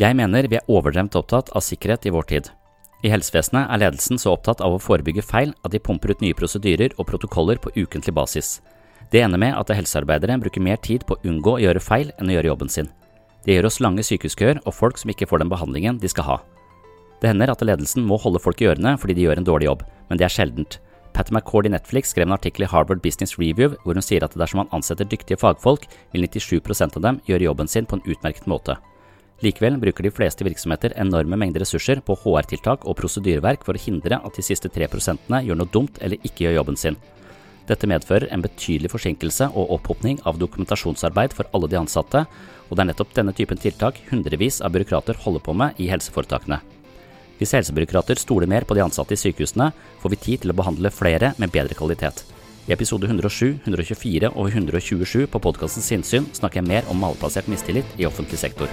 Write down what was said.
Jeg mener vi er overdremt opptatt av sikkerhet i vår tid. I helsevesenet er ledelsen så opptatt av å forebygge feil at de pumper ut nye prosedyrer og protokoller på ukentlig basis. Det ender med at helsearbeidere bruker mer tid på å unngå å gjøre feil enn å gjøre jobben sin. Det gjør oss lange sykehuskøer og folk som ikke får den behandlingen de skal ha. Det hender at ledelsen må holde folk i ørene fordi de gjør en dårlig jobb, men det er sjeldent. Patty McCord i Netflix skrev en artikkel i Harvard Business Review hvor hun sier at dersom man ansetter dyktige fagfolk, vil 97% av dem gjøre jobben sin på en utmerket måte. Likevel bruker de fleste virksomheter enorme mengder ressurser på HR-tiltak og prosedyreverk for å hindre at de siste 3% gjør noe dumt eller ikke gjør jobben sin. Dette medfører en betydelig forsinkelse og opphopning av dokumentasjonsarbeid for alle de ansatte, og det er nettopp denne typen tiltak hundrevis av byråkrater holder på med i helseforetakene. Hvis helsebyråkrater stoler mer på de ansatte i sykehusene, får vi tid til å behandle flere med bedre kvalitet. I episode 107, 124 og 127 på podkasten Sinnsyn snakker jeg mer om malplassert mistillit i offentlig sektor.